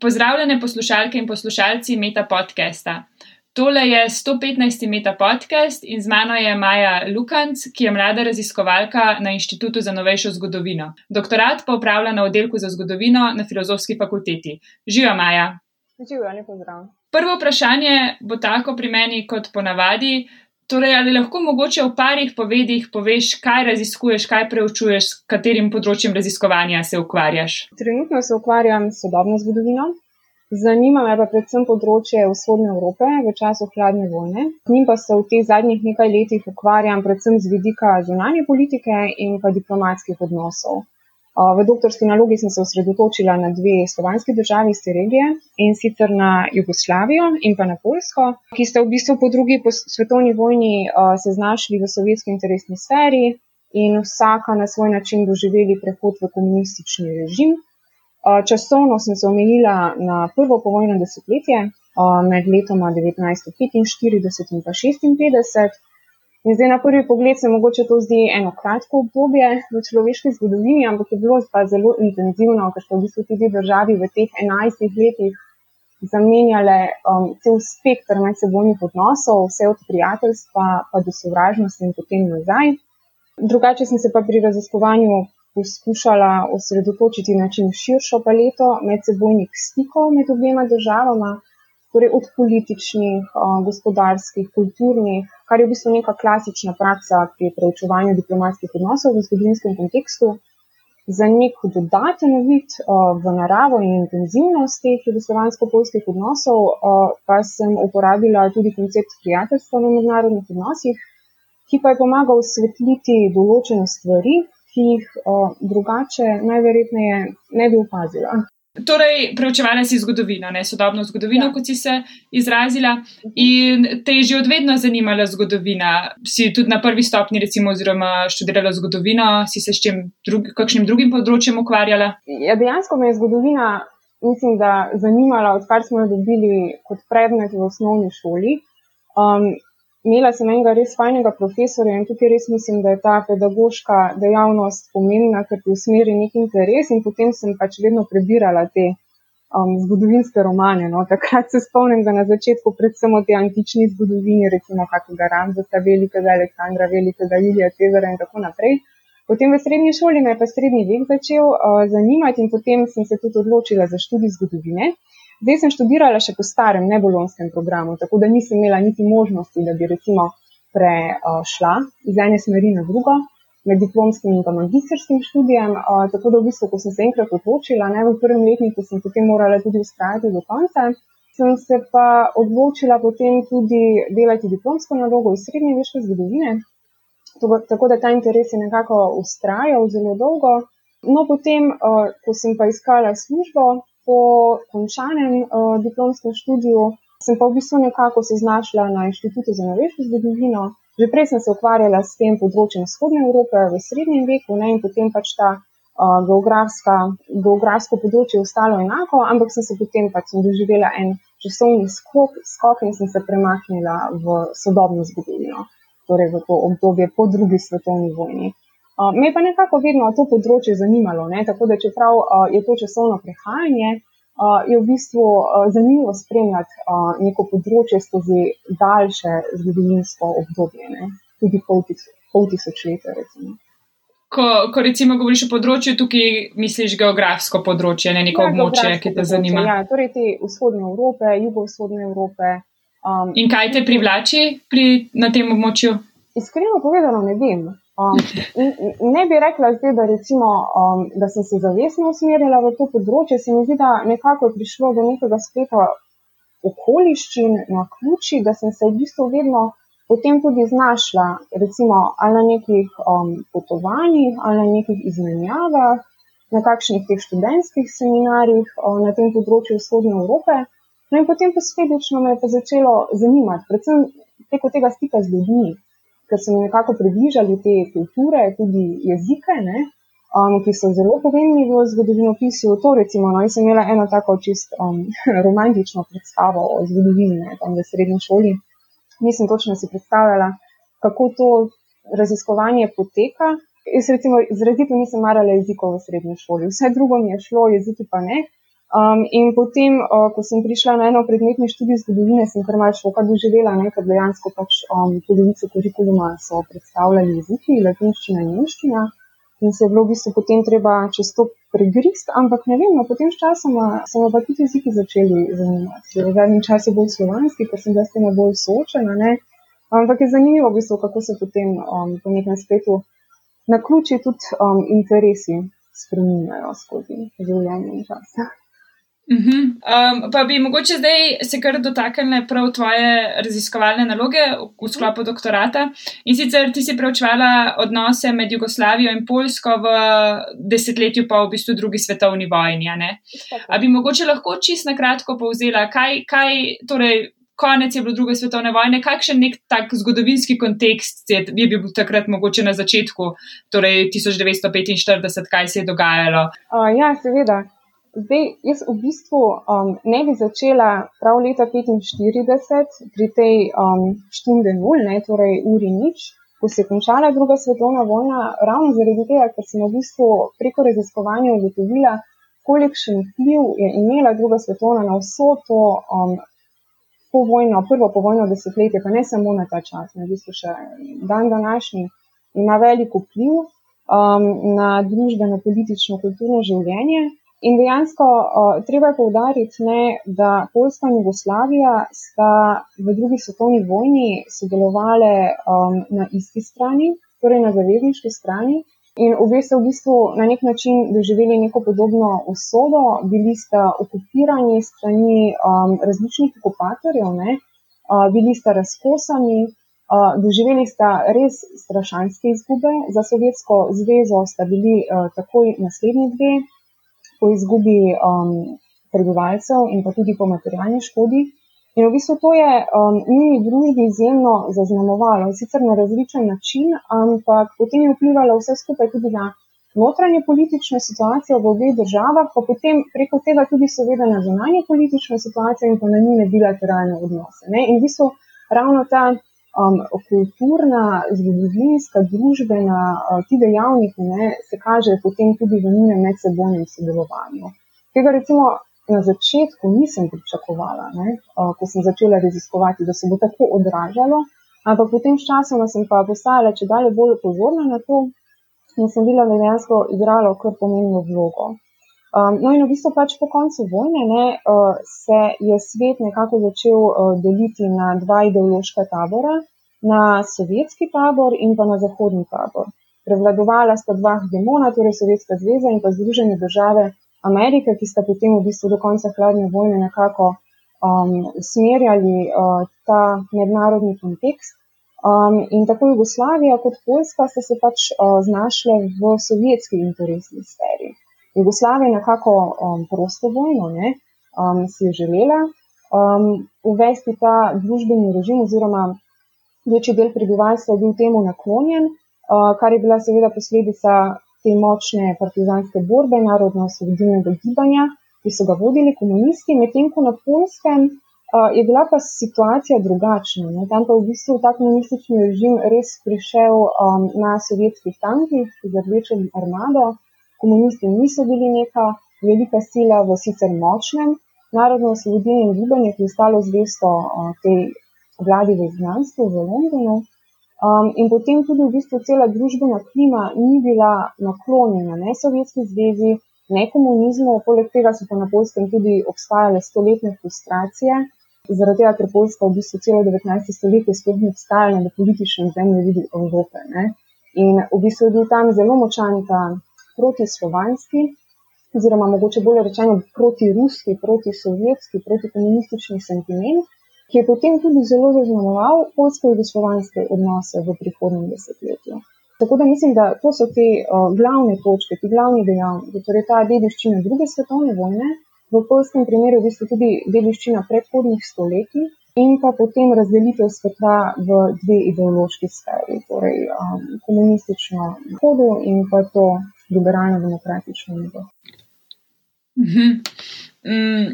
Pozdravljene poslušalke in poslušalci Meta podcasta. Tole je 115. Meta podcast in z mano je Maja Lukanc, ki je mlada raziskovalka na Inštitutu za novejšo zgodovino. Doktorat pa upravlja na oddelku za zgodovino na Filozofski fakulteti. Živa Maja. Živijo, lepo zdrav. Prvo vprašanje bo tako pri meni kot ponavadi. Torej, ali lahko mogoče v parih povedih poveš, kaj raziskuješ, kaj preučuješ, s katerim področjem raziskovanja se ukvarjaš? Trenutno se ukvarjam s sodobno zgodovino, Zanima me pa predvsem področje vzhodne Evrope v času hladne vojne. K njim pa se v teh zadnjih nekaj letih ukvarjam predvsem z vidika zunanje politike in pa diplomatskih odnosov. V doktorski nalogi sem se osredotočila na dve slovanski državi iz te regije in sicer na Jugoslavijo in pa na Poljsko, ki sta v bistvu po drugi svetovni vojni se znašli v sovjetski interesni sferi in vsaka na svoj način doživeli prehod v komunistični režim. Časovno sem se omejila na prvo povojno desetletje med letoma 1945 in pa 1956. In zdaj na prvi pogled se mogoče to zdi eno kratko obdobje v človeški zgodovini, ampak je bilo pa zelo intenzivno, ker so v bistvu tudi državi v teh enajstih letih zamenjale um, cel spektr medsebojnih odnosov, vse od prijateljstva pa do sovražnosti in potem nazaj. Drugače sem se pa pri raziskovanju poskušala osredotočiti na čim širšo paleto medsebojnih stikov med obema državama, torej od političnih, gospodarskih, kulturnih, kar je v bistvu neka klasična praksa pri preučevanju diplomatskih odnosov v zgodovinskem kontekstu. Za nek dodaten vid v naravo in intenzivnost teh jugoslovansko-polskih odnosov pa sem uporabila tudi koncept prijateljstva v mednarodnih odnosih, ki pa je pomagal osvetliti določene stvari, ki jih o, drugače najverjetneje ne bi opazila. Torej, preučevala si zgodovino, ne sodobno zgodovino, ja. kot si se izrazila, in te je že odvedno zanimala zgodovina. Si tudi na prvi stopni, recimo, oziroma študirala zgodovino, si se s čim drug, kakšnim drugim področjem ukvarjala? Ja, dejansko me je zgodovina, mislim, da zanimala, odkar smo jo dobili kot predmet v osnovni šoli. Um, imela sem enega res fajnega profesorja in tukaj res mislim, da je ta pedagoška dejavnost pomembna, ker ti usmeri nek interes in potem sem pač vedno prebirala te um, zgodovinske romane. No. Takrat se spomnim, da na začetku predvsem o tej antični zgodovini, recimo kakega Ramzata velikega, Aleksandra velikega, Julija Cezara in tako naprej. Potem v srednji šoli me je pa srednji vek začel uh, zanimati in potem sem se tudi odločila za študij zgodovine. Zdaj sem študirala še po starem, nebolonskem programu, tako da nisem imela niti možnosti, da bi recimo prešla iz ene smeri na drugo, med diplomskim in magistrskim študijem. Tako da v bistvu, ko sem se enkrat odločila, ne v prvem letniku, sem potem morala tudi ustrajati do konca. Sem se pa odločila potem tudi delati diplomsko nalogo iz srednje veške zgodovine, tako da ta interes je nekako ustrajal zelo dolgo. No, potem, ko sem pa iskala službo, po končanem uh, diplomskem študiju sem pa v bistvu nekako se znašla na Inštitutu za novejšo zgodovino. Že prej sem se ukvarjala s tem področjem vzhodne Evrope v srednjem veku ne, in potem pač ta uh, geografsko področje ostalo enako, ampak sem se potem pač doživela en časovni skok, skok in sem se premaknila v sodobno zgodovino, torej v to obdobje po drugi svetovni vojni. Me pa nekako vedno to področje zanimalo, ne? tako da čeprav je to časovno prehajanje, je v bistvu zanimivo spremljati neko področje skozi daljše zgodovinsko obdobje, ne? tudi pol, tis pol tisočletja. Ko, ko recimo govoriš o področju, tukaj misliš geografsko področje, ne neko ja, območje, ki te zanima. Ja, torej te vzhodne Evrope, jugovzhodne Evrope. Um, In kaj te privlači pri, na tem območju? Iskreno povedano, ne vem. Um, ne bi rekla zdaj, da, recimo, um, da sem se zavestno usmerila v to področje. Se mi zdi, da nekako je prišlo do nekega spleta okoliščin na ključi, da sem se v bistvu vedno potem tudi znašla, recimo, ali na nekih um, potovanjih, ali na nekih izmenjavah, na kakšnih teh študentskih seminarjih um, na tem področju vzhodne Evrope. No in potem posledično me je pa začelo zanimati, predvsem preko tega stika z ljudmi ker so mi nekako približali te kulture, tudi jezike, ne, um, ki so zelo pomembni v zgodovinopisju. To, recimo, no, sem imela eno tako čist um, romantično predstavo o zgodovini ne, tam v srednji šoli. Nisem točno si predstavljala, kako to raziskovanje poteka. Jaz, recimo, izrazito nisem marala jezikov v srednji šoli, vse drugo mi je šlo, jeziki pa ne. Um, in potem, uh, ko sem prišla na eno predmetni študij zgodovine, sem kar malce šoka doživela, ker dejansko pač um, polovico kurikuluma so predstavljali jeziki, latinščina in nemščina. In se je bilo v bistvu potem treba čez to pregrist, ampak ne vem, no, potem s časom so me pa tudi jeziki začeli zanimati. V zadnjem času bolj slovanski, ker sem bila s tem bolj soočena. Ne. Ampak je zanimivo, v bistvu, kako se potem um, po nekem spletu na ključi tudi um, interesi spremenjajo skozi življenje in čas. Uh -huh. um, pa bi mogoče zdaj se kar dotaknili prav tvoje raziskovalne naloge v sklopu doktorata. In sicer ti si preučevala odnose med Jugoslavijo in Poljsko v desetletju po v bistvu drugi svetovni vojni. A bi mogoče lahko čist na kratko povzela, kaj, kaj torej. Konec je bilo druge svetovne vojne, kakšen nek tak zgodovinski kontekst je, je bil takrat mogoče na začetku, torej 1945, kaj se je dogajalo? Uh, ja, seveda. Zdaj, jaz v bistvu um, ne bi začela prav leta 1945 pri tej um, štunde nul, ne, torej uri nič, ko se je končala druga svetovna vojna, ravno zaradi tega, ker sem v bistvu preko raziskovanja ugotovila, kolikšen vpliv je imela druga svetovna na vso to um, povojno, prvo povojno desetletje, pa ne samo na ta čas, na v bistvu še dan današnji, ima veliko vpliv um, na družbeno, politično, kulturno življenje. In dejansko uh, treba je povdariti, ne, da Poljska in Jugoslavija sta v drugi svetovni vojni sodelovali um, na isti strani, torej na zavezniški strani. In obe so v bistvu na nek način doživeli neko podobno usodo, bili sta okupirani strani um, različnih okupatorjev, ne, uh, bili sta razkosani, uh, doživeli sta res strašanske izgube. Za Sovjetsko zvezo sta bili uh, takoj naslednji dve po izgubi um, prebivalcev in pa tudi po materialni škodi. In v bistvu to je um, njuni družbi izjemno zaznamovalo, sicer na različen način, ampak potem je vplivalo vse skupaj tudi na notranje politične situacije v obeh državah, pa potem preko tega tudi seveda na zunanje politične situacije in pa na njene bilateralne odnose. Ne? In v bistvu ravno ta um, kulturna, zgodovinska, družbena, uh, ti dejavniki ne, se kažejo potem tudi v njenem medsebojnem sodelovanju. Tega recimo na začetku nisem pričakovala, ne, uh, ko sem začela raziskovati, da se bo tako odražalo, ampak potem s časom sem pa postajala če dalje bolj pozorna na to in sem bila dejansko igrala kar pomembno vlogo. Um, no, in v bistvu pač po koncu vojne ne, uh, se je svet nekako začel uh, deliti na dva ideološka tabora, na sovjetski tabor in pa na zahodni tabor. Prevladovala sta dva demona, torej Sovjetska zveza in pa Združene države Amerike, ki sta potem v bistvu do konca hladne vojne nekako um, usmerjali uh, ta mednarodni kontekst. Um, in tako Jugoslavija kot Poljska sta se pač uh, znašle v sovjetski interesni sferi. Jugoslavija nekako um, prostovoljno ne, um, si je želela um, uvesti ta družbeni režim oziroma večji del prebivalstva je bil temu naklonjen, uh, kar je bila seveda posledica te močne partizanske borbe narodno-osvobodilnega gibanja, ki so ga vodili komunisti, medtem ko na Polskem uh, je bila pa situacija drugačna. Ne. Tam pa v bistvu ta komunistični režim res prišel um, na sovjetskih tankih z rdečo armado komunisti niso bili neka velika sila v sicer močnem narodno-osvobodilnem gibanju, ki je stalo zvesto tej vladi v znanstvu v Londonu. Um, in potem tudi v bistvu cela družbena klima ni bila naklonjena ne Sovjetski zvezi, ne komunizmu, poleg tega so pa na Polskem tudi obstajale stoletne frustracije, zaradi tega, ker Poljska v bistvu celo 19. stoletje sploh ni obstajala na političnem zemlji vidi Evrope. In v bistvu je bil tam zelo močan ta protislovanski, oziroma mogoče bolje rečeno protiruski, protisovjetski, protikomunistični sentiment, ki je potem tudi zelo zaznamoval polsko-jugoslovanske odnose v prihodnjem desetletju. Tako da mislim, da to so te uh, glavne točke, ti glavni dejavniki, torej ta dediščina druge svetovne vojne, v polskem primeru v bistvu tudi dediščina predhodnih stoletij in pa potem razdelitev sveta v dve ideološki sferi, torej um, komunistično hodo in pa to liberalno-demokratično nivo. Uh -huh. mm,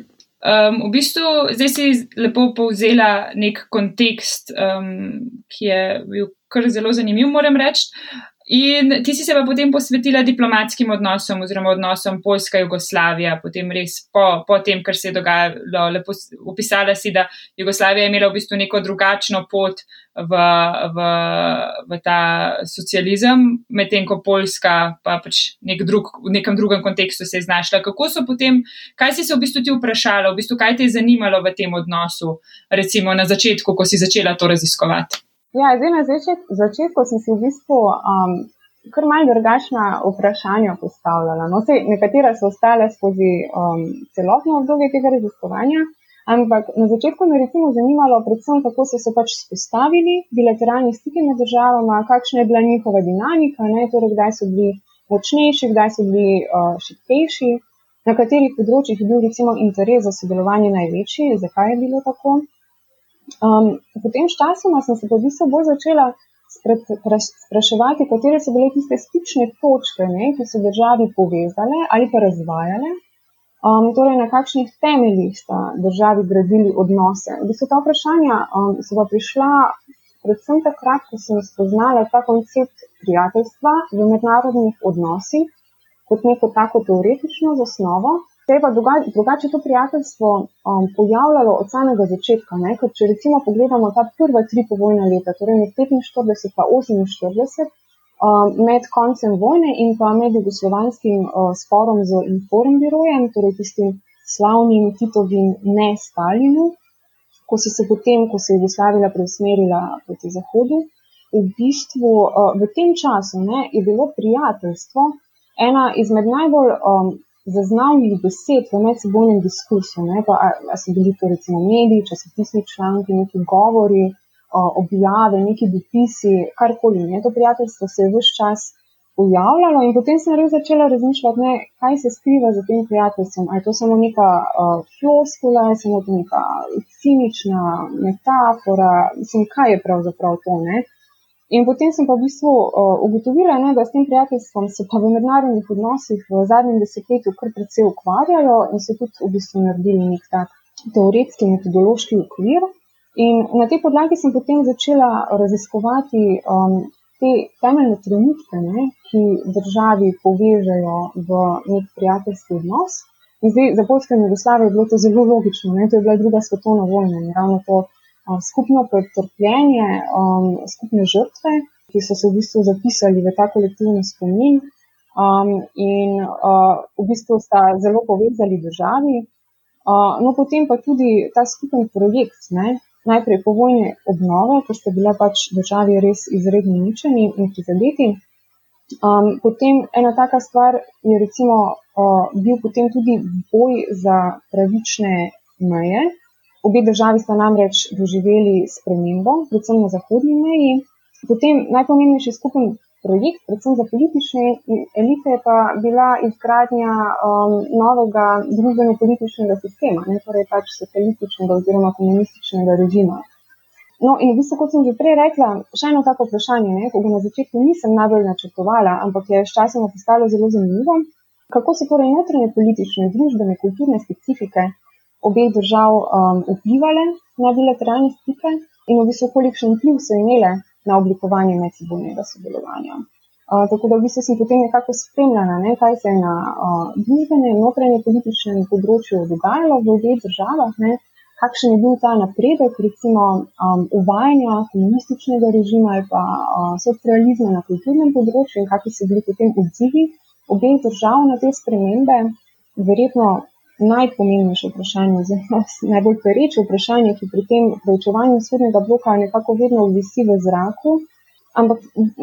um, v bistvu zdaj si lepo povzela nek kontekst, um, ki je bil kar zelo zanimiv, moram reči. In ti si se pa potem posvetila diplomatskim odnosom oziroma odnosom Poljska-Jugoslavija, potem res po, po tem, kar se je dogajalo. Lepo opisala si, da Jugoslavija je imela v bistvu neko drugačno pot v, v, v ta socializem, medtem ko Poljska pa pač nek drug, v nekem drugem kontekstu se je znašla. Kako so potem, kaj si se v bistvu ti vprašala, v bistvu kaj te je zanimalo v tem odnosu, recimo na začetku, ko si začela to raziskovati? Ja, zdaj na začet, začetku sem si v bistvu um, kar malce drugačna vprašanja postavljala. No, sej, nekatera so ostale skozi um, celotno obdobje tega raziskovanja, ampak na začetku me je zanimalo predvsem, kako so se pač spostavili bilateralni stiki med državama, kakšna je bila njihova dinamika, ne, torej kdaj so bili močnejši, kdaj so bili uh, šipkejši, na katerih področjih je bil recimo interes za sodelovanje največji, zakaj je bilo tako. Um, potem sčasoma sem se pa v bistvu bolj začela spraševati, katere so bile tiste stične točke, ne, ki so državi povezale ali pa razvajale. Um, torej, na kakšnih temeljih sta državi gradili odnose. V bistvu ta vprašanja um, so pa prišla predvsem takrat, ko sem spoznala ta koncept prijateljstva v mednarodnih odnosih kot neko tako teoretično zasnovo, se je pa drugače to prijateljstvo um, pojavljalo od samega začetka. Ne? Ker če recimo pogledamo ta prva tri povojna leta, torej med 45 in 48, um, med koncem vojne in pa med jugoslovanskim uh, sporom z Inform birojem, torej tistim slavnim Titovim ne Stalinu, ko so se potem, ko se je Jugoslavija preusmerila proti Zahodu, v bistvu uh, v tem času ne, je bilo prijateljstvo ena izmed najbolj um, zaznavnih besed v medsebojnem diskursu. Ali so bili to recimo mediji, časopisni članki, neki govori, objave, neki dopisi, karkoli. Ne? To prijateljstvo se je vse čas pojavljalo in potem sem res začela razmišljati, ne, kaj se skriva za tem prijateljstvom. Ali je to samo neka uh, floskula, je samo neka cinična metafora, mislim, kaj je pravzaprav to. Ne? In potem sem pa v bistvu uh, ugotovila, ne, da s tem prijateljstvom se pa v mednarodnih odnosih v zadnjem desetletju kar precej ukvarjajo in so tudi v bistvu naredili nek tak teoretski, metodološki okvir. In na tej podlagi sem potem začela raziskovati um, te temeljne trenutke, ne, ki državi povežejo v nek prijateljski odnos. In zdaj za Poljsko in Jugoslavijo je bilo to zelo logično, ne, to je bila druga svetovna vojna in ravno to skupno pretrpljenje, um, skupne žrtve, ki so se v bistvu zapisali v ta kolektivni spomin um, in uh, v bistvu sta zelo povezali državi. Uh, no, potem pa tudi ta skupen projekt, ne? najprej povojne obnove, ker ste bile pač državi res izredno uničeni in prizadeti. Um, potem ena taka stvar je recimo uh, bil potem tudi boj za pravične meje, Obe državi sta namreč doživeli spremembo, predvsem na zahodni meji. Potem najpomembnejši skupen projekt, predvsem za politične elite, pa bila izgradnja um, novega družbeno-političnega sistema, ne torej pač socialističnega oziroma komunističnega režima. No, in v bistvu, kot sem že prej rekla, še eno tako vprašanje, ne, ko ga na začetku nisem najbolj načrtovala, ampak je sčasoma postalo zelo zanimivo, kako so torej notranje politične, družbene, kulturne specifike obeh držav um, vplivali na bilateralne stike in v bistvu kolikšen vpliv so imele na oblikovanje medsebojnega sodelovanja. Uh, tako da v bistvu sem potem nekako spremljala, ne, kaj se je na uh, družbenem notranjem političnem področju dogajalo v obeh državah, ne, kakšen je bil ta napredek, recimo um, uvajanja komunističnega režima ali pa uh, socializma na kulturnem področju in kakšni so bili potem odzivi obeh držav na te spremembe. Verjetno najpomembnejše vprašanje, oziroma najbolj pereče vprašanje, ki pri tem preučevanju vzhodnega bloka nekako vedno visi v zraku. Ampak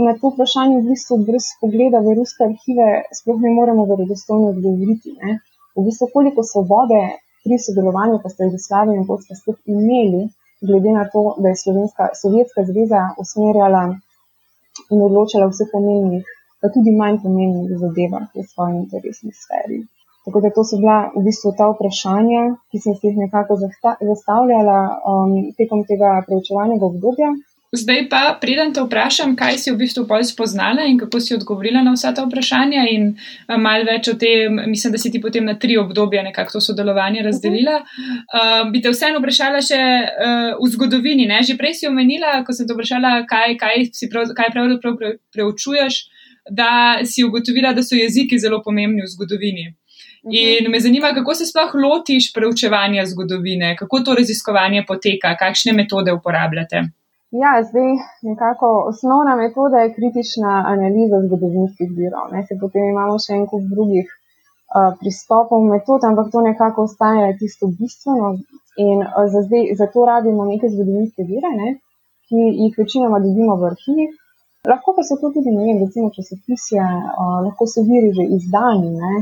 na to vprašanje v bistvu brez pogleda v ruske arhive sploh ne moremo verodostojno odgovoriti. Ne? V bistvu koliko svobode pri sodelovanju pa sta Jugoslavija in Poljska sploh imeli, glede na to, da je Slovenska, Sovjetska zveza usmerjala in odločala vse pomembnih, pa tudi manj pomembnih zadevah v svoji interesni sferi. Tako da to so bila v bistvu ta vprašanja, ki sem si jih nekako zastavljala um, tekom tega preučevanega obdobja. Zdaj pa, preden te vprašam, kaj si v bistvu bolj spoznala in kako si odgovorila na vsa ta vprašanja, in uh, malo več o tem, mislim, da si ti potem na tri obdobja nekako to sodelovanje razdelila. Uh, bi te vseeno vprašala še uh, v zgodovini. Ne? Že prej si omenila, ko sem te vprašala, kaj, kaj, prav, kaj pravzaprav pre, preučuješ. da si ugotovila, da so jeziki zelo pomembni v zgodovini. In me zanima, kako se sploh lotiš preučevanja zgodovine, kako to raziskovanje poteka, kakšne metode uporabljate. Ja, zdaj nekako osnovna metoda je kritična analiza zgodovinskih virov. Ne, se potem imamo še en kup drugih uh, pristopov, metod, ampak to nekako ostaje tisto bistveno. In uh, za zdaj, zato rabimo neke zgodovinske vire, ne, ki jih večinoma dobimo v arhivih. Lahko pa so to tudi, ne vem, recimo časopisje, uh, lahko so viri že izdani ne,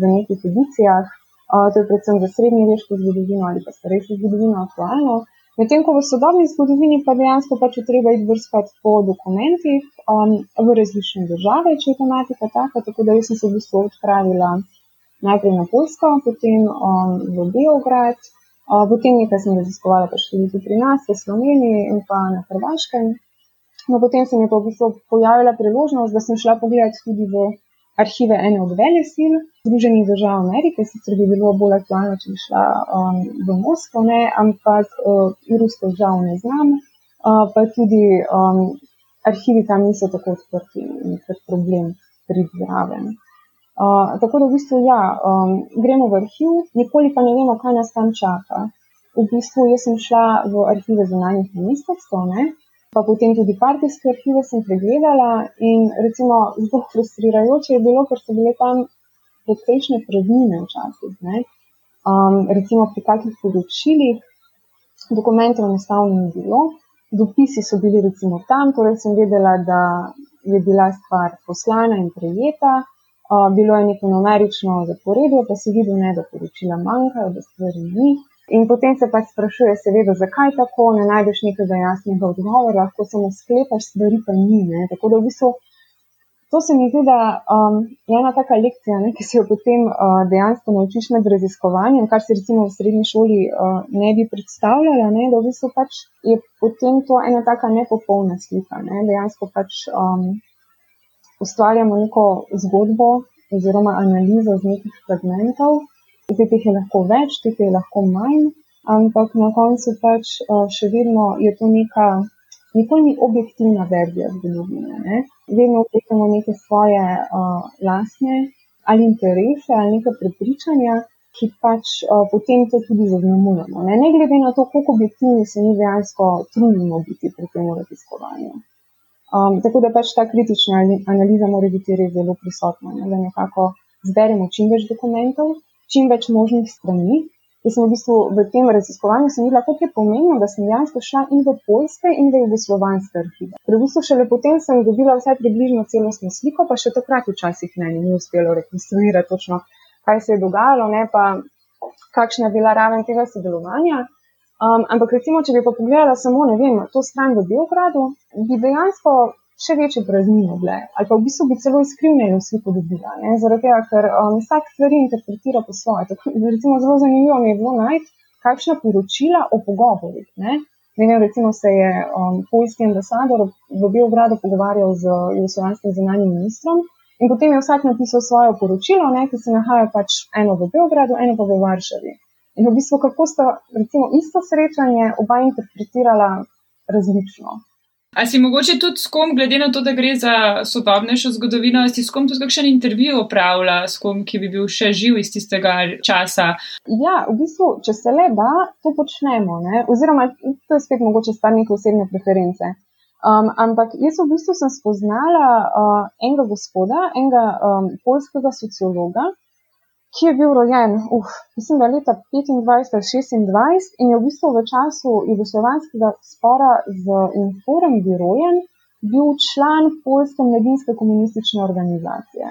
v nekih edicijah, uh, to je predvsem za srednjeveško zgodovino ali pa starejšo zgodovino aktualno. Medtem ko v sodobni zgodovini pa dejansko pač treba iti brskati po dokumentih um, v različne države, če je tematika taka. Tako da sem se v bistvu odpravila najprej na Polsko, potem um, v Beograd, uh, potem nekaj sem raziskovala pač tudi pri nas, v Sloveniji in pa na Hrvaškem. No, potem se mi je pa v bistvu pojavila priložnost, da sem šla pogledati tudi v arhive ene od veljesil Združenih držav Amerike, sicer bi bilo bolj aktualno, če bi šla um, v Moskvo, ne, ampak uh, rusko žal ne znam, uh, pa tudi um, arhivi tam niso tako odprti in ker problem pridi zraven. Uh, tako da v bistvu ja, um, gremo v arhiv, nikoli pa ne vemo, kaj nas tam čaka. V bistvu jaz sem šla v arhive zunanjih ministrstv, pa potem tudi partijske arhive sem pregledala in recimo zelo frustrirajoče je bilo, ker so bile tam precejšnje praznine včasih. Um, recimo pri kakih poročilih dokumentov enostavno ni bilo, dopisi so bili recimo tam, torej sem vedela, da je bila stvar poslana in prejeta, uh, bilo je neko numerično zaporedje, pa si videl, ne, da poročila manjkajo, da stvari ni. In potem se pač sprašuje, seveda, zakaj tako, ne najdeš nekega jasnega odgovora, lahko samo sklepaš, stvari pa ni. Ne? Tako da v bistvu to se mi zdi, da um, je ena taka lekcija, ne, ki se jo potem uh, dejansko naučiš med raziskovanjem, kar se recimo v srednji šoli uh, ne bi predstavljala, ne? da v bistvu pač je potem to ena taka nepopolna slika. Ne? Dejansko pač um, ustvarjamo neko zgodbo oziroma analizo z nekih fragmentov. Zdaj teh je lahko več, teh je lahko manj, ampak na koncu pač še vedno je to neka, nikoli ni objektivna verzija zgodovine. Ne? Vedno vpletamo neke svoje uh, lastne ali interese ali neke prepričanja, ki pač uh, potem to tudi zaznamujemo. Ne? ne glede na to, koliko objektivni se mi dejansko trudimo biti pri tem raziskovanju. Um, tako da pač ta kritična analiza mora biti res zelo prisotna, ne? da nekako zberemo čim več dokumentov, čim več možnih strani. Jaz sem v bistvu v tem raziskovanju videla, kako je pomembno, da sem dejansko šla in v poljske in v jugoslovanske arhive. Ker v bistvu šele potem sem dobila vsaj približno celostno sliko, pa še takrat včasih ne, ni uspelo rekonstruirati točno, kaj se je dogajalo, ne pa kakšna je bila raven tega sodelovanja. Um, ampak recimo, če bi pa pogledala samo, ne vem, to stran v Beogradu, bi dejansko še večje praznine bile, ali pa v bistvu bi celo izkrivljeno sliko dobila. Zaradi tega, ker um, vsak stvari interpretira po svoje. Tako, recimo, zelo zanimivo mi je bilo najti, kakšna poročila o pogovorih. Ne? Ne vem, recimo se je um, poljski ambasador v Beogradu pogovarjal z jugoslovanskim zunanjim ministrom in potem je vsak napisal svoje poročilo, ne, ki se nahaja pač eno v Beogradu, eno pa v Varšavi. In v bistvu, kako sta recimo isto srečanje oba interpretirala različno. A si mogoče tudi s kom, glede na to, da gre za sodobnejšo zgodovino, si s kom tudi kakšen intervju opravila, s kom, ki bi bil še živ iz tistega časa? Ja, v bistvu, če se le da, to počnemo. Ne? Oziroma, to je spet mogoče stvar neke osebne preference. Um, ampak jaz v bistvu sem spoznala uh, enega gospoda, enega um, polskega sociologa, ki je bil rojen, uf, mislim, da leta 25-26 in je v bistvu v času jugoslovanskega spora z Inforem Birojem bil član Poljske mladinske komunistične organizacije.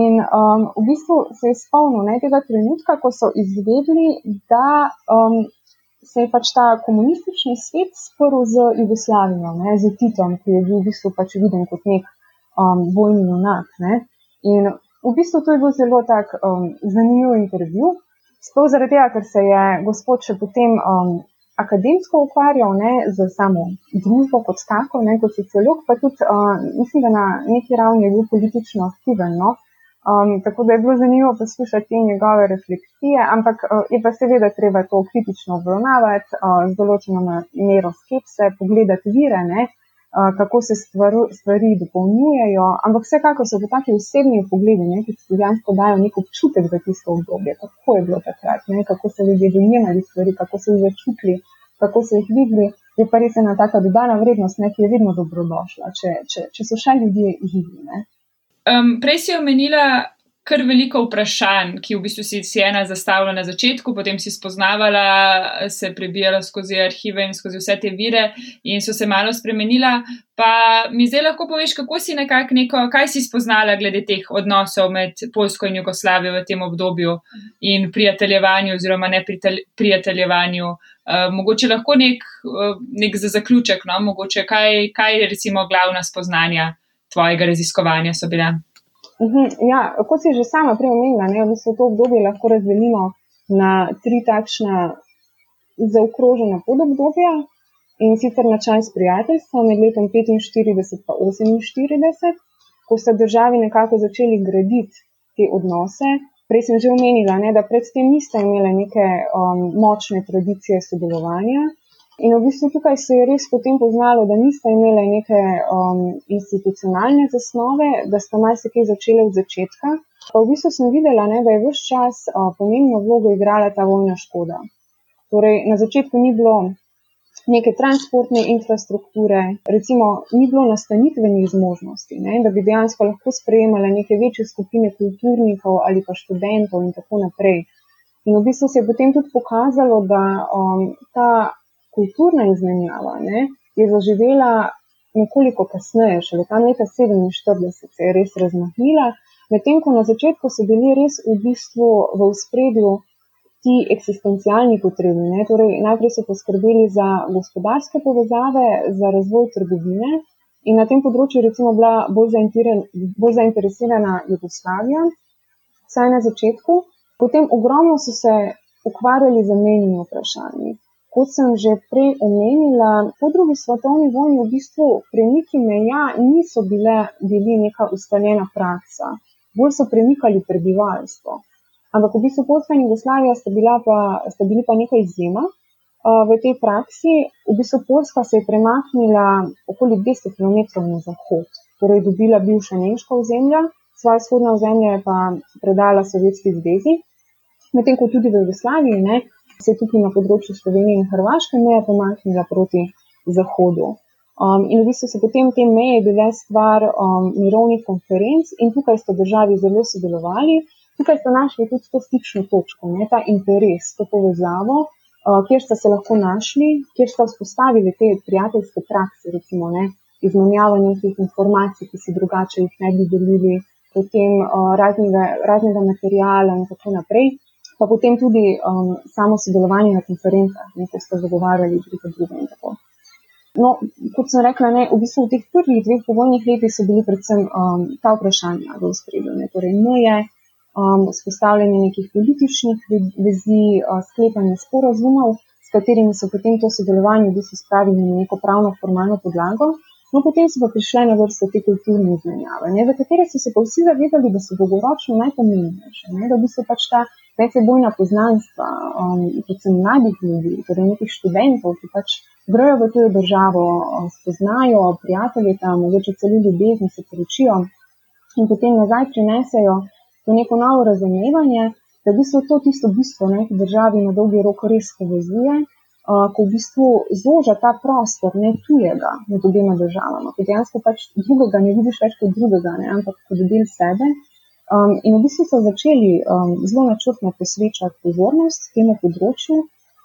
In um, v bistvu se je spomnil ne, tega trenutka, ko so izvedeli, da um, se je pač ta komunistični svet sprl z Jugoslavijo, ne, z Titom, ki je bil v bistvu pač viden kot nek um, vojni junak. In V bistvu to je bil zelo tak um, zanimiv intervju, sploh zaradi tega, ker se je gospod še potem um, akademsko ukvarjal ne, z samo družbo kot tako, ne kot sociolog, pa tudi uh, mislim, da na neki ravni je bil politično aktiven. No? Um, tako da je bilo zanimivo poslušati njegove refleksije, ampak uh, je pa seveda treba to kritično obravnavati, uh, z določeno mero skepse, pogledati vire. Ne? Kako se stvar, stvari dopolnjujejo, ampak vsekakor so to taki osebni pogledi, ne, ki dejansko dajo nek občutek za tisto obdobje, kako je bilo takrat, ne, kako so ljudje dojemali stvari, kako so jih začutili, kako so jih videli. Je pa res ena taka dodana vrednost, ne, ki je vedno dobrodošla, če, če, če so še ljudje živi. Um, prej si omenila kar veliko vprašanj, ki v bistvu si, si ena zastavila na začetku, potem si spoznavala, se prebijala skozi arhive in skozi vse te vire in so se malo spremenila. Pa mi zdaj lahko poveš, kako si nekako neko, kaj si spoznala glede teh odnosov med Polsko in Jugoslavijo v tem obdobju in prijateljevanju oziroma ne prijateljevanju. Uh, mogoče lahko nek, uh, nek za zaključek, no? mogoče kaj, kaj recimo glavna spoznanja tvojega raziskovanja so bile. Mhm, ja, kot si že sama prej omenila, ne, da se to obdobje lahko razdelimo na tri takšna zaokrožena podobdobja in sicer na čas prijateljstva med letom 45 in 48, ko so državi nekako začeli graditi te odnose. Prej sem že omenila, ne, da predtem niste imeli neke um, močne tradicije sodelovanja. In v bistvu tukaj se je res potem poznalo, da niste imeli neke um, institucionalne zasnove, da ste marsikaj začeli od začetka. Pa v bistvu sem videla, ne, da je vse čas uh, pomembno vlogo igrala ta vojna škoda. Torej, na začetku ni bilo neke transportne infrastrukture, recimo ni bilo nastanitvenih zmožnosti, ne, da bi dejansko lahko sprejemali neke večje skupine kulturnikov ali pa študentov in tako naprej. In v bistvu se je potem tudi pokazalo, da um, ta kulturna izmenjava ne, je zaživela nekoliko kasneje, šele tam leta 47 se je res razmahnila, medtem ko na začetku so bili res v bistvu v spredju ti eksistencialni potrebi. Ne, torej najprej so poskrbeli za gospodarske povezave, za razvoj trgovine in na tem področju recimo bila bolj, bolj zainteresirana Jugoslavija, saj na začetku. Potem ogromno so se ukvarjali z menjimi vprašanji kot sem že prej omenila, po drugi svetovni vojni v bistvu premiki meja niso bile, bili neka ustaljena praksa, bolj so premikali prebivalstvo. Ampak v bistvu Poljska in Jugoslavija sta, pa, sta bili pa neka izjema v tej praksi. V bistvu Poljska se je premaknila okoli 200 km na zahod, torej dobila bivša nemška ozemlja, svoje vzhodne ozemlje pa predala Sovjetski zvezi, medtem ko tudi v Jugoslaviji ne, se je tukaj na področju Slovenije in Hrvaške meja pomaknila proti zahodu. Um, in v bistvu so potem te meje bile stvar um, mirovnih konferenc in tukaj so državi zelo sodelovali. Tukaj so našli tudi to stično točko, ne, ta interes, to povezavo, uh, kjer so se lahko našli, kjer so vzpostavili te prijateljske prakse, recimo ne, izmenjava nekih informacij, ki si drugače jih ne bi delili, potem uh, raznega, raznega materijala in tako naprej pa potem tudi um, samo sodelovanje na konferencah, ko ste zagovarjali druge druge in tako. No, kot sem rekla, ne, v bistvu v teh prvih dveh povojnih letih so bili predvsem um, ta vprašanja v spredju, torej meje, um, spostavljanje nekih političnih vezi, uh, sklepanje sporazumov, s katerimi so potem to sodelovanje v bistvu spravili na neko pravno formalno podlago. No, potem so pa prišle na vrsto te kulturne izmenjave, ne, za katere so se pa vsi zavedali, da so dolgoročno najpomembnejše, da v bistvu pač ta medsebojna poznanstva, um, predvsem mladih ljudi, torej nekih študentov, ki pač grejo v tujo državo, um, spoznajo prijatelje tam, mogoče celo ljubezni se poročijo in potem nazaj prinesejo to neko novo razumevanje, da v bistvu to tisto bistvo, ne, ki državi na dolgi rok res povezuje, ko v bistvu zoža ta prostor, ne tujega med obema državama, ko dejansko pač drugega ne vidiš več kot drugega, ne, ampak kot del sebe. Um, in v bistvu so začeli um, zelo načrtno posvečati pozornost temu področju.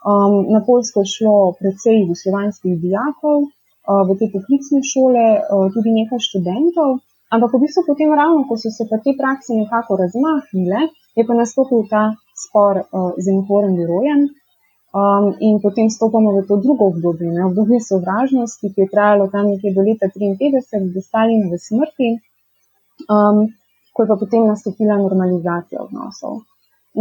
Um, na Poljsko je šlo predvsej jugoslovanskih dijakov, uh, v te poklicne šole, uh, tudi nekaj študentov, ampak v bistvu potem ravno, ko so se pa te prakse nekako razmahnile, je pa nastopil ta spor uh, z Enhorem Virojem. Um, in potem stopamo v to drugo obdobje, ne, obdobje sovražnosti, ki je trajalo tam nekje do leta 1953, do Stalinove smrti. Um, ko je pa potem nastopila normalizacija odnosov.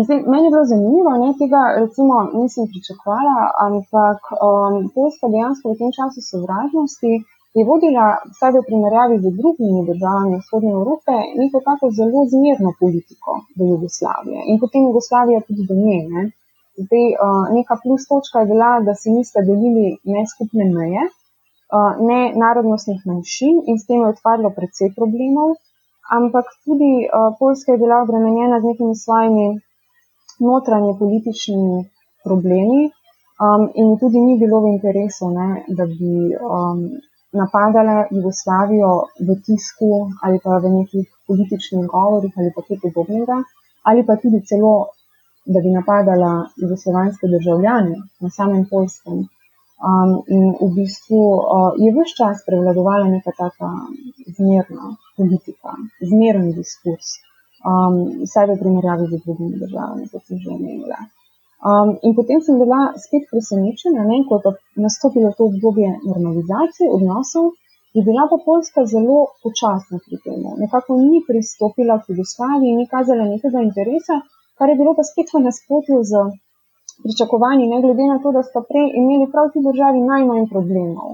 Zdaj, meni je bilo zanimivo, da tega recimo nisem pričakovala, ampak um, Poljska dejansko v tem času sovražnosti je vodila, vsaj v primerjavi z drugimi državami vzhodne Evrope, neko tako zelo zmerno politiko do Jugoslavije in potem Jugoslavija tudi do nje. Ne. Zdaj, uh, neka plus točka je bila, da si niste delili ne skupne meje, ne narodnostnih manjšin in s tem je odpadlo predvsej problemov, ampak tudi Poljska je bila obremenjena z nekimi svojimi notranje političnimi problemi um, in tudi ni bilo v interesu, ne, da bi um, napadala Jugoslavijo v tisku ali pa v nekih političnih govorih ali pa kaj podobnega, ali pa tudi celo, da bi napadala jugoslovanske državljane na samem Poljskem. Um, in v bistvu uh, je vse čas prevladovala neka taka zmerna politika, zmeren diskurs, um, vsaj v primerjavi z drugimi državami, kot sem že omenila. Um, in potem sem bila spet presenečena, ne, ko je pa nastopilo to obdobje normalizacije odnosov, je bila pa Poljska zelo počasna pri tem. Nekako ni pristopila k Jugoslaviji, ni kazala nekega interesa, kar je bilo pa spet v nasprotju z pričakovanji, ne glede na to, da sta prej imeli prav ti državi najmanj problemov.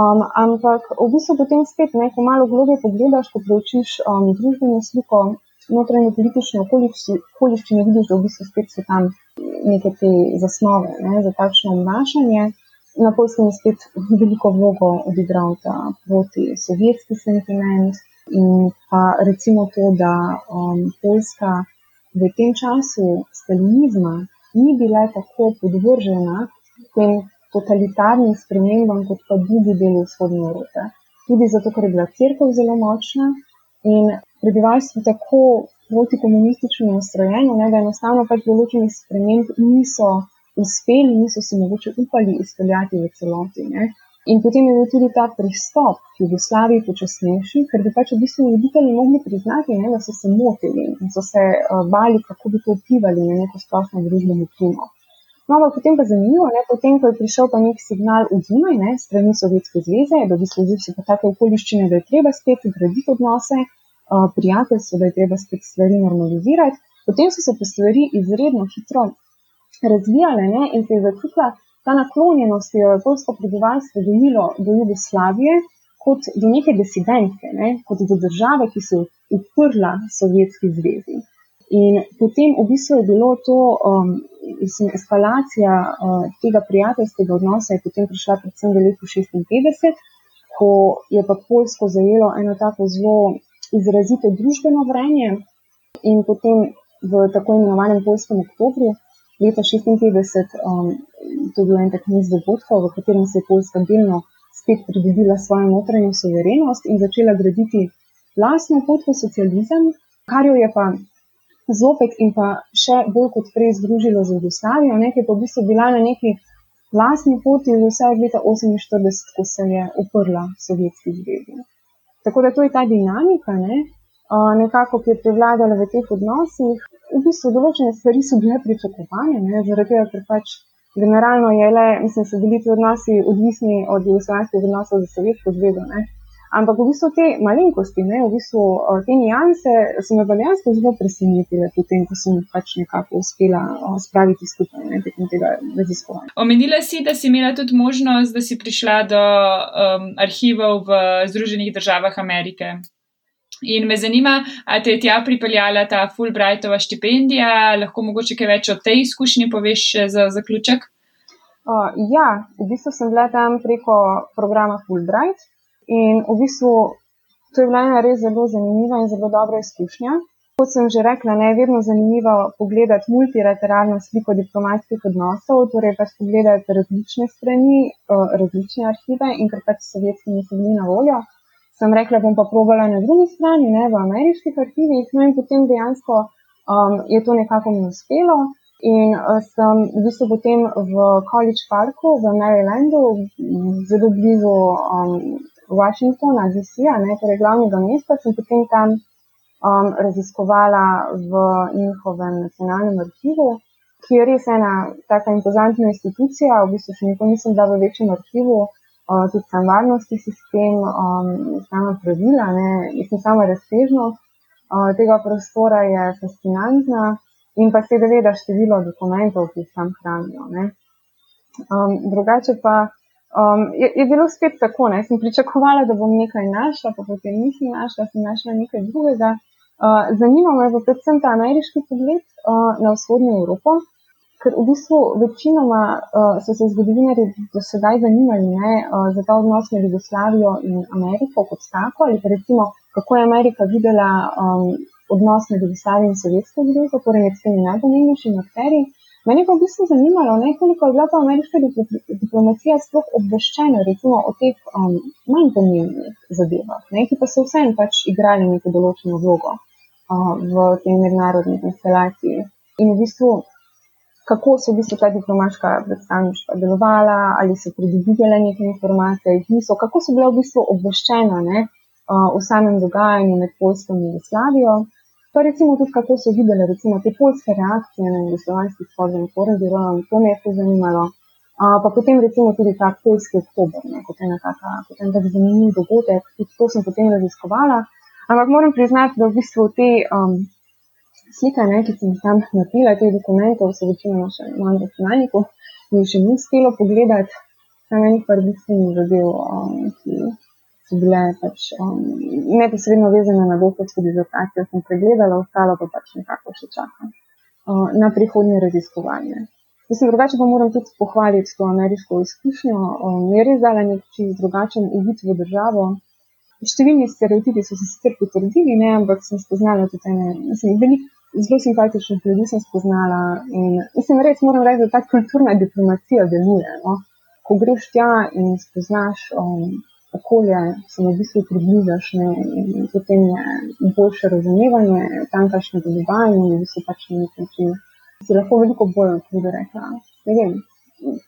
Um, ampak v bistvu potem spet, ne, ko malo globje pogledaš, ko preučiš um, družbeno sliko, notranje politične okoliščine, vidiš, da v bistvu spet so tam neke te zasnove ne, za takšno obnašanje. Na polskem je spet veliko vlogo odigral ta proti-sovjetski sentiment in pa recimo to, da um, Poljska v tem času stalinizma ni bila tako podvržena tem totalitarnim spremembam kot pa drugi deli vzhodne Evrope. Tudi zato, ker je bila crkva zelo močna in prebivalstvo tako protikomunistično nastrojeno, ne, da enostavno pač določenih sprememb niso uspeli, niso si mogoče upali izpeljati v celoti. Ne. In potem je bil tudi ta pristop k Jugoslaviji počasnejši, ker bi pač v bistvu voditelji mogli priznati, ne, da so se motili in so se uh, bali, kako bi to vplivali na neko splošno družbeno klimo. No, ampak potem pa zanimivo, ne, potem, ko je prišel pa nek signal od zunaj, ne, strani Sovjetske zveze, da bi sledil se pa take okoliščine, da je treba spet graditi odnose, prijateljstvo, da je treba spet stvari normalizirati. Potem so se pa stvari izredno hitro razvijale ne? in se je začutila ta naklonjenost, jo je polsko prebivalstvo delilo do Jugoslavije, kot do neke disidentke, ne? kot do države, ki se je uprla Sovjetski zvezi. In potem v bistvu je bilo to, um, mislim, eskalacija uh, tega prijateljskega odnosa je potem prišla predvsem v letu 56, ko je pa Poljsko zajelo eno tako zelo izrazito družbeno vrenje in potem v tako imenovanem Poljskem oktobru leta 1956, um, to je bil en tak niz dogodkov, v katerem se je Poljska delno spet pridobila svojo notranjo soverenost in začela graditi lastno pot v socializem, kar jo je pa zopet in pa še bolj kot prej združilo z Jugoslavijo, nekaj pa v bistvu bila na neki lastni poti vse od leta 1948, ko se je uprla Sovjetski zvezi. Tako da to je ta dinamika, ne? Nekako, ki je prevladala v teh odnosih. V bistvu določene stvari so bile pričakovane, zaradi tega, ker pač generalno je le, mislim, so bili ti odnosi odvisni od jugoslavijskih odnosov za Sovjetsko zvezo. Ampak v bistvu te malenkosti, ne, v bistvu te nijanse so me pa dejansko zelo presenetile, potem, ko sem pač nekako uspela spraviti skupaj ne, tekom tega raziskovanja. Omenila si, da si imela tudi možnost, da si prišla do um, arhivov v Združenih državah Amerike. In me zanima, ali te je tja pripeljala ta Fulbrightova štipendija, lahko mogoče kaj več o tej izkušnji poveš za zaključek? Uh, ja, v bistvu sem bila tam preko programa Fulbright. In v bistvu to je bila ena res zelo zanimiva in zelo dobra izkušnja. Kot sem že rekla, ne vedno zanimivo pogledati multilateralno sliko diplomatskih odnosov, torej pač pogledati različne strani, različne arhive in ker pač sovjetski niso bili na voljo. Sem rekla, bom pa probala na drugi strani, ne v ameriških arhivih, no in potem dejansko um, je to nekako mi uspelo. In uh, sem v bistvu potem v College Parku v Marylandu, zelo blizu um, Washingtona, DC-ja, torej glavnega mesta, sem potem tam um, raziskovala v njihovem nacionalnem arhivu, ki je res ena taka impozantna institucija. V bistvu še nikoli nisem bila v večjem arhivu, uh, tudi sam varnostni sistem, um, sama pravila, ne, mislim, sama razsežnost uh, tega prostora je fascinantna in pa seveda število dokumentov, ki jih tam hranijo. Um, drugače pa. Um, je, je bilo spet tako, da sem pričakovala, da bom nekaj našla, pa potem nisem našla, sem našla nekaj drugega. Uh, zanima me pa predvsem ta ameriški pogled uh, na vzhodno Evropo, ker v bistvu večinoma uh, so se zgodovinari do sedaj zanimali ne, uh, za ta odnos med Jugoslavijo in Ameriko kot tako, ali pa recimo, kako je Amerika videla um, odnos med Jugoslavijo in Sovjetsko zvezo, torej med temi najpomembnejšimi akterji. Mene pa v bistvu zanimalo, ne, koliko je bila ta ameriška diplomacija sploh obveščena recimo, o teh um, manj pomembnih zadevah, ne, ki pa so vseeno pač igrali neko določeno vlogo uh, v tej mednarodni konstelaciji. In v bistvu kako so v bistvu ta diplomatska predstavništva delovala, ali so pridobivali neke informacije, jih niso, kako so bile v bistvu obveščene ne, o samem dogajanju med Poljsko in Jugoslavijo. Pa recimo tudi, kako so videli recimo, te polske reakcije na jugoslovanski sporozum, to me je to zanimalo. Pa potem recimo tudi ta polski oktober, ne, kot ena taka, kot en tak zanimiv dogodek, tudi to sem potem raziskovala. Ampak moram priznati, da v bistvu te um, slike, ne, ki sem jih tam napila, teh dokumentov, so večinoma še na mojem računalniku, mi še ni uspelo pogledati, samo enih par bistvenih zadev, um, ki so bile pač um, neposredno vezane na doktorsko dizertacijo, sem pregledala, ostalo pa pač nekako še čakam uh, na prihodnje raziskovanje. Mislim, drugače pa moram tudi pohvaliti to ameriško izkušnjo. Um, je res dala nek čist drugačen uvid v državo. Številni stereotipi so se sicer potrdili, ne, ampak sem spoznala tudi ene, mislim, veliko zelo simpatičnih ljudi sem spoznala. In, mislim, res moram reči, da ta kulturna diplomacija deluje. No? Ko greš tja in spoznaš um, okolje, se v bistvu približaš ne? in potem je boljše razumevanje tamkajšnjega dogajanja in v bistvu pač na nek način si lahko veliko bolj, kako bi rekla, ne vem,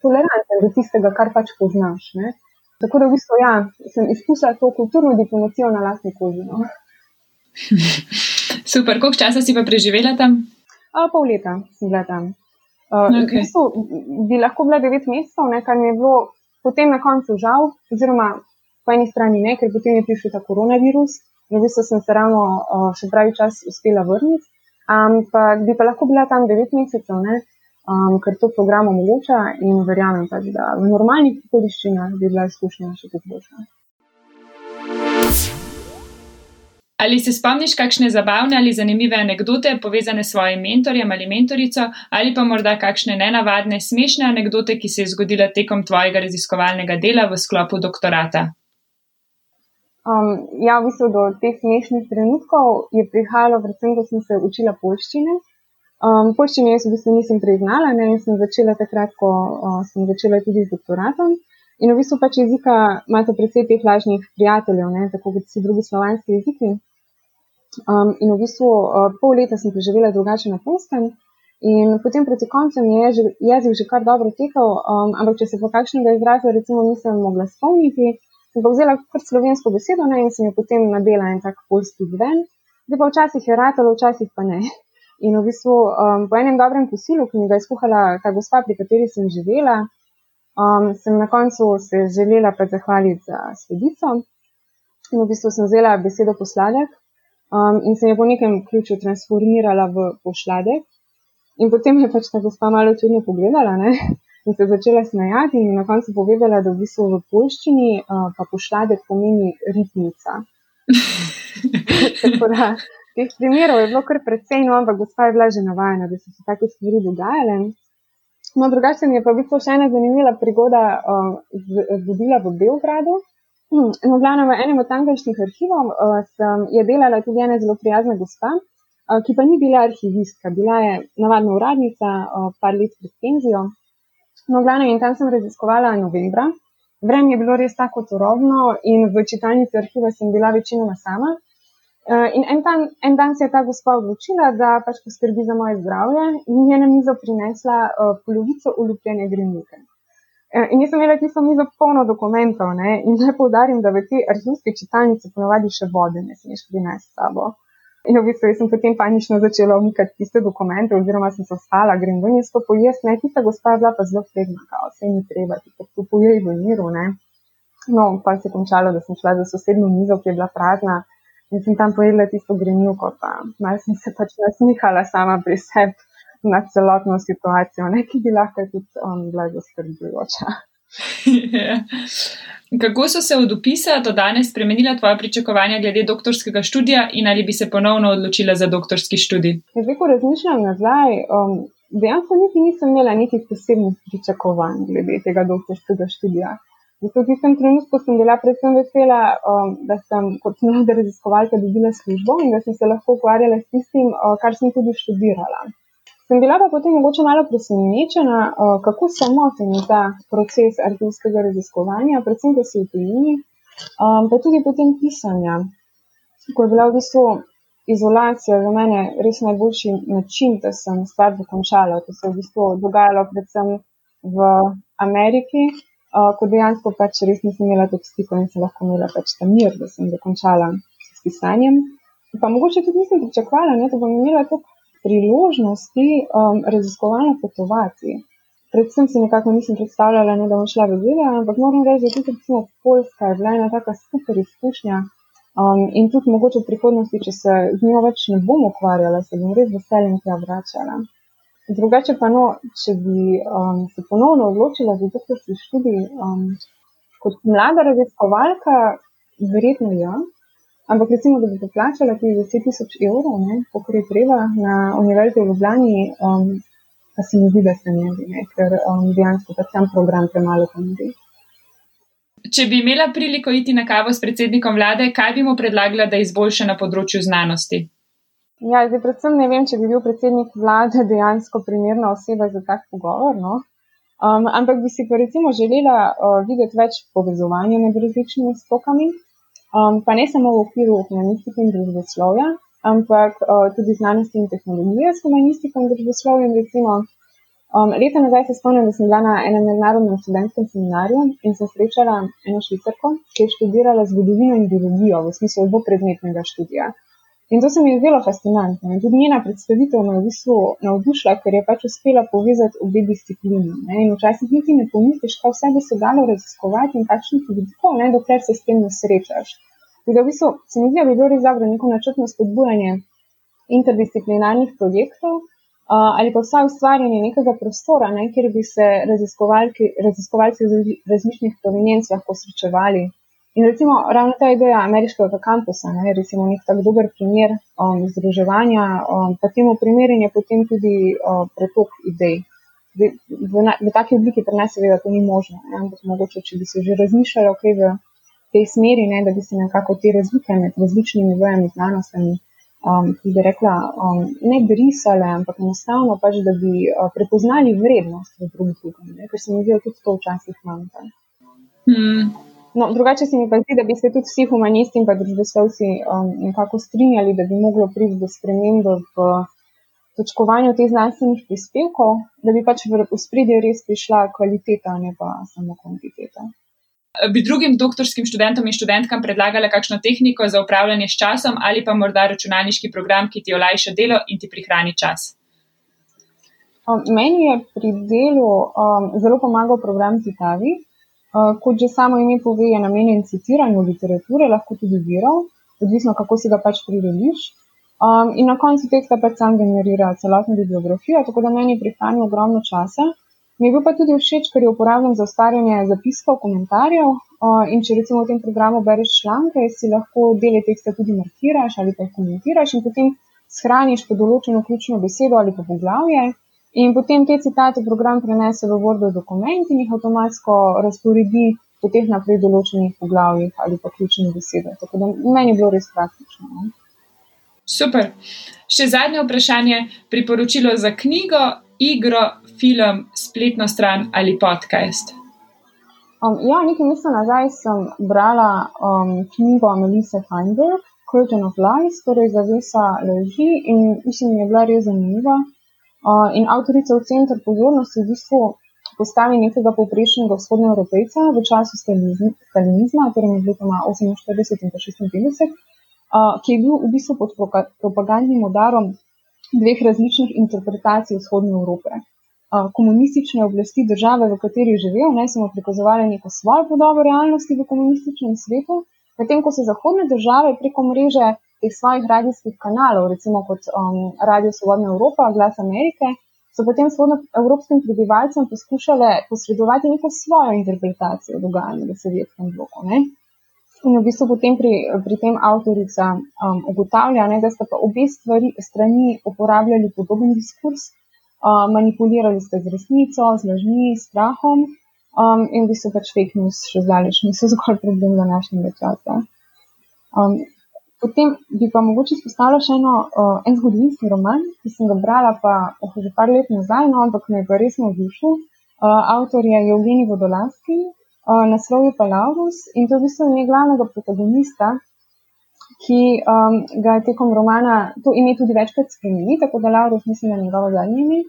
toleranten do tistega, kar pač poznaš. Ne? Tako da v bistvu ja, sem izkusila to kulturno diplomacijo na lastni koži. No? Super, koliko časa si pa preživela tam? A, pol leta sem bila tam. Uh, okay. v bistvu, bi lahko bila devet mesecev, kar mi je bilo potem na koncu žal, oziroma po eni strani ne, ker potem je prišel ta koronavirus, in v bistvu sem se ravno uh, še pravi čas uspela vrniti. Ampak bi pa lahko bila tam devet mesecev, ne, um, ker to program omogoča in verjamem pač, da v normalnih okoliščinah bi bila izkušnja še tudi boljša. Ali se spomniš kakšne zabavne ali zanimive anekdote povezane s svojim mentorjem ali mentorico, ali pa morda kakšne nenavadne, smešne anekdote, ki se je zgodila tekom tvojega raziskovalnega dela v sklopu doktorata? Um, ja, v bistvu do teh smešnih trenutkov je prihajalo, predvsem, ko sem se učila polščine. Um, polščine jaz v bistvu nisem priznala, ne, in sem začela takrat, ko uh, sem začela tudi z doktoratom. In v bistvu pač jezika imate predvsej teh lažnih prijateljev, ne, tako kot vsi drugi slovanski jeziki. Um, in v bistvu uh, pol leta sem preživela drugače na polskem, in potem proti koncu mi je že, jezik že kar dobro tekel, um, ampak če se po kakšnega izraza recimo nisem mogla spomniti, sem pa vzela kar slovensko besedo ne, in sem jo potem nadela en tak polski zven. Zdaj pa včasih je ratalo, včasih pa ne. In v bistvu um, po enem dobrem kosilu, ki mi ga je skuhala ta gospa, pri kateri sem živela, um, sem na koncu se želela pa zahvaliti za sledico. In v bistvu sem vzela besedo posladek um, in se je po nekem ključu transformirala v pošladek. In potem je pač ta gospa malo čudno pogledala ne? in se začela smejati in na koncu povedala, da v bistvu v polščini uh, pa pošladek pomeni ritmica. Tako da teh primerov je bilo kar precej, no, ampak gospa je bila že navajena, da so se take stvari dogajale. No, drugače mi je pa v bistvu še ena zanimiva prigoda uh, zgodila v Beogradu. Hmm, no, glavno v enem od tamkajšnjih arhivov uh, sem, je delala tudi ena zelo prijazna gospa, uh, ki pa ni bila arhivistka, bila je navadna uradnica, uh, par let pred penzijo. No, glavno in tam sem raziskovala novembra. Vreme je bilo res tako turobno in v čitalnici arhiva sem bila večinoma sama. Uh, in en, tam, en dan se je ta gospa odločila, da pač poskrbi za moje zdravje in je na mizo prinesla uh, polovico ulupljene grenike. Eh, in jaz sem imela tisto mizo polno dokumentov ne? in naj povdarim, da v te arhivske čitalnice ponovadi še vode ne smeš prinesti s sabo. In v bistvu sem potem panično začela umikati tiste dokumente, oziroma sem se ostala, grem v njih to pojesti, ne, tista gospa je bila pa zelo fredna, kao, vse ni treba, ti pa tu pojej v miru, ne. No, pa se je končalo, da sem šla za sosedno mizo, ki je bila prazna in sem tam pojedla tisto grenivko, pa malo sem se pač nasmihala sama pri sebi na celotno situacijo, ne, ki bi lahko tudi um, bila zaskrbljujoča. Ja. Kako so se od upisa do danes spremenila tvoja pričakovanja glede doktorskega študija in ali bi se ponovno odločila za doktorski študij? Jaz veliko razmišljam nazaj. Um, dejansko niti nisem imela nekih posebnih pričakovanj glede tega doktorskega študija. Zato v tistem trenutku sem bila predvsem vesela, um, da sem kot mlada raziskovalka dobila službo in da sem se lahko ukvarjala s tistim, uh, kar sem tudi študirala. Sem bila pa potem mogoče malo presenečena, uh, kako samoten je ta proces arhivskega raziskovanja, predvsem pa si v tujini, um, pa tudi potem pisanja. Ko je bila v bistvu izolacija za mene res najboljši način, da sem stvar dokončala. To se je v bistvu dogajalo predvsem v Ameriki, uh, ko dejansko pač res nisem imela toliko stikov in sem lahko imela pač ta mir, da sem dokončala s pisanjem. Pa mogoče tudi nisem pričakovala, ne, da bom imela toliko priložnosti um, raziskovalno potovati. Predvsem si nekako nisem predstavljala, ne, da bom šla v Zelo, ampak moram reči, da tudi recimo Poljska je bila ena taka super izkušnja. Um, in tudi mogoče v prihodnosti, če se z njo več ne bom ukvarjala, se bom res veseljem tja vračala. Drugače pa no, če bi um, se ponovno odločila za doktorski študij um, kot mlada raziskovalka, verjetno ja. Ampak recimo, da bi poplačala tudi 10 tisoč evrov, pokor je treba na Univerzi v Ljubljani, um, pa se mi zdi, da se ne bi, ne, ker um, dejansko ta sam program premalo ponudi če bi imela priliko iti na kavo s predsednikom vlade, kaj bi mu predlagala, da izboljša na področju znanosti? Ja, zdaj predvsem ne vem, če bi bil predsednik vlade dejansko primerna oseba za tak pogovor. No? Um, ampak bi si pa recimo želela uh, videti več povezovanja med različnimi stokami, um, pa ne samo v okviru humanistike in družboslovja, ampak uh, tudi znanosti in tehnologije s humanistiko in družboslovjem. Recimo, Um, leta nazaj se spomnim, da sem bila na enem mednarodnem študentskem seminarju in sem srečala eno švicarko, ki je študirala zgodovino in biologijo v smislu dvopredmetnega študija. In to se mi je zdelo fascinantno. In tudi njena predstavitev me je v bistvu navdušila, ker je pač uspela povezati obe disciplini. Ne? In včasih niti ne pomisliš, kaj vse bi se dalo raziskovati in kakšnih vidikov, dokler se s tem ne srečaš. Tudi v bistvu se mi zdi, da bi bilo res dobro neko načrtno spodbujanje interdisciplinarnih projektov, ali pa vsaj ustvarjanje nekega prostora, ne, kjer bi se raziskovalci iz različnih provenienc lahko srečevali. In recimo ravno ta ideja ameriškega kampusa, ne, recimo nek tak dober primer um, združevanja, um, pa temu primerjen je potem tudi um, pretok idej. V, v, v taki obliki pri nas seveda to ni možno, ne, ampak mogoče, če bi se že razmišljali, ok, v tej smeri, ne, da bi se nekako te razlike med različnimi vojami znanostami um, ki bi rekla, um, ne brisale, ampak enostavno pač, da bi uh, prepoznali vrednost v drugem drugem, ker se mi zdi, da tudi to včasih manjka. Hmm. No, drugače se mi pa zdi, da bi se tudi vsi humanisti in pa družboslovci um, nekako strinjali, da bi moglo priti do spremembe v točkovanju teh znanstvenih prispevkov, da bi pač v spredje res prišla kvaliteta, ne pa samo kvantiteta bi drugim doktorskim študentom in študentkam predlagala kakšno tehniko za upravljanje s časom ali pa morda računalniški program, ki ti olajša delo in ti prihrani čas? Um, meni je pri delu um, zelo pomagal program Citavi. Uh, kot že samo ime pove, je namenjen citiranju literature, lahko tudi virov, odvisno kako si ga pač prirediš. Um, in na koncu teksta pač sam generira celotno bibliografijo, tako da meni prihrani ogromno časa. Mi je bil pa tudi všeč, ker je uporabljen za ustvarjanje zapiskov, komentarjev. In če recimo v tem programu bereš članke, si lahko dele teksta tudi markiraš ali pa jih komentiraš in potem shraniš po določeno ključno besedo ali pa poglavje. In potem te citate program prenese v Word dokument in jih avtomatsko razporedi po teh naprej določenih poglavjih ali pa ključnih besedah. Tako da meni je bilo res praktično. No? Super. Še zadnje vprašanje, priporočilo za knjigo, igro, film, spletno stran ali podcast? Um, ja, nekaj mesecev nazaj sem brala um, knjigo Melissa Feinberg, Curtain of Lies, torej zavesa leži in mislim, da je bila res zanimiva. Uh, in avtorica v center pozornosti v bistvu postavi nekega poprečnega vzhodnega evropejca v času stalinizma, torej med letoma 48 in 56, uh, ki je bil v bistvu pod propagandnim udarom dveh različnih interpretacij vzhodne Evrope. Komunistične oblasti države, v kateri je živel, ne samo prikazovali neko svojo podobo realnosti v komunističnem svetu, medtem ko so zahodne države preko mreže teh svojih radijskih kanalov, recimo kot um, Radio Svobodna Evropa, Glas Amerike, so potem evropskim prebivalcem poskušale posredovati neko svojo interpretacijo dogajanja v sovjetskem bloku. Ne? In v bistvu potem pri, pri tem avtorica um, ugotavlja, ne, da sta pa obe stvari, strani uporabljali podoben diskurs, uh, manipulirali ste z resnico, z lažmi, s strahom um, in v bistvu pač fake news še zdaleč niso zgolj problem današnjega časa. Um, potem bi pa mogoče izpostavila še eno, uh, en zgodovinski roman, ki sem ga brala pa oh, že par let nazaj, no, ampak me je pa res navdušil. Uh, avtor je Evgeni Vodolavski, uh, naslov je pa Laurus in to je v bistvu ime glavnega protagonista, ki um, ga je tekom romana to ime tudi večkrat spremenil, tako da Laurus mislim, da je njegovo zadnje ime.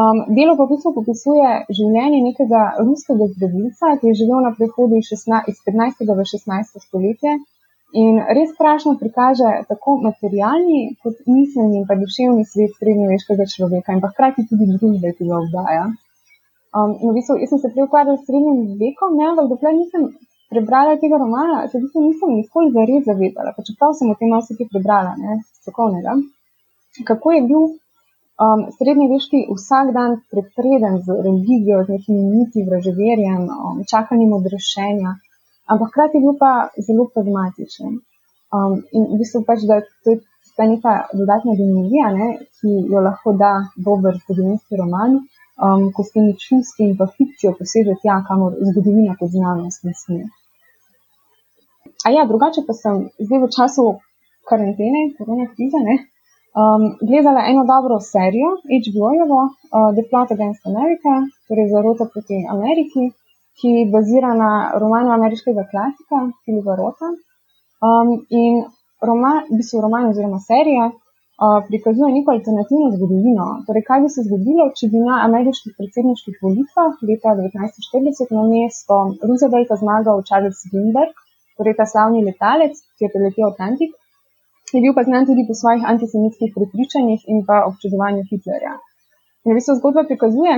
Um, delo pa v bistvu popisuje življenje nekega ruskega zdravilca, ki je živel na prehodu iz, 16, iz 15. v 16. stoletje in res strašno prikaže tako materialni kot miselni in pa duševni svet srednjeveškega človeka in pa hkrati tudi družbe, ki ga obdaja. Um, in v bistvu, jaz sem se prej ukvarjala s srednjim vekom, ne, ampak dokler nisem prebrala tega romana, se v bistvu nisem nikoli zares zavedala, pa čeprav sem o tem malo nekaj prebrala, ne, strokovnega. Kako je bil um, srednjeveški vsak dan prepreden z religijo, z nekimi miti, vraževerjem, um, čakanjem odrešenja, ampak hkrati je bil pa zelo pragmatičen. Um, in v bistvu pač, da to je ta neka dodatna dimenzija, ne, ki jo lahko da dober zgodovinski roman, um, ko s temi čustvi in pa fikcijo poseže tja, kamor zgodovina kot znanost ne sme. A ja, drugače pa sem zdaj v času karantene, korona krize, ne, um, gledala eno dobro serijo, HBO-jevo, uh, The Plot Against America, torej Zarota proti Ameriki, ki bazira na romanu ameriškega klasika Filipa Rota. Um, in roman, v bistvu roman oziroma serija uh, prikazuje neko alternativno zgodovino. Torej, kaj bi se zgodilo, če bi na ameriških predsedniških volitvah leta 1940 na mesto Roosevelta zmagal Charles Lindbergh, torej ta slavni letalec, ki je preletel Atlantik je bil pa znan tudi po svojih antisemitskih prepričanjih in pa občudovanju Hitlerja. In v bistvu zgodba prikazuje,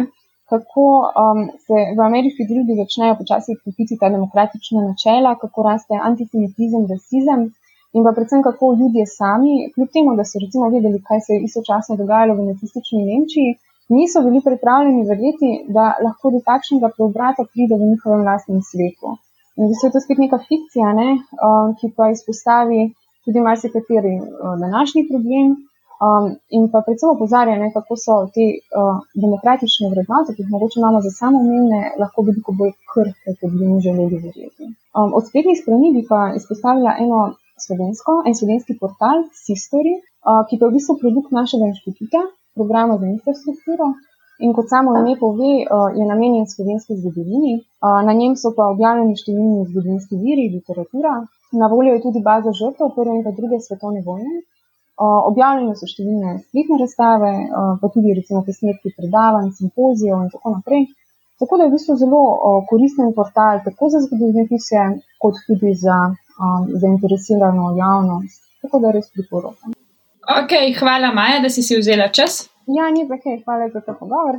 kako um, se v ameriški družbi začnejo počasi krepiti ta demokratična načela, kako raste antisemitizem, rasizem in pa predvsem kako ljudje sami, kljub temu, da so recimo vedeli, kaj se je istočasno dogajalo v nacistični Nemčiji, niso bili pripravljeni verjeti, da lahko do takšnega preobrata pride v njihovem lastnem svetu. In v bistvu je to spet neka fikcija, ne, um, ki pa izpostavi tudi marsikateri uh, današnji problem. Um, in pa predvsem opozarja, kako so te uh, demokratične vrednote, ki jih mogoče imamo za samoumevne, lahko veliko bolj krhke, kot bi mi želeli verjeti. Um, od spletnih strani bi pa izpostavila eno slovensko, en slovenski portal, Sistori, uh, ki pa je v bistvu produkt našega inštituta, programa za infrastrukturo. In kot samo ime pove, uh, je namenjen slovenski zgodovini. Uh, na njem so pa objavljeni številni zgodovinski viri, literatura, Na voljo je tudi baza žrtev prve in druge svetovne vojne. Objavljene so številne spletne razstave, pa tudi recimo posnetki predavanj, simpozijev in tako naprej. Tako da je v bistvu zelo koristen portal tako za zgodovinske, kot tudi za zainteresirano javnost. Tako da res priporočam. Ok, hvala Maja, da si si vzela čas. Ja, ni za kaj, hvala za ta pogovor.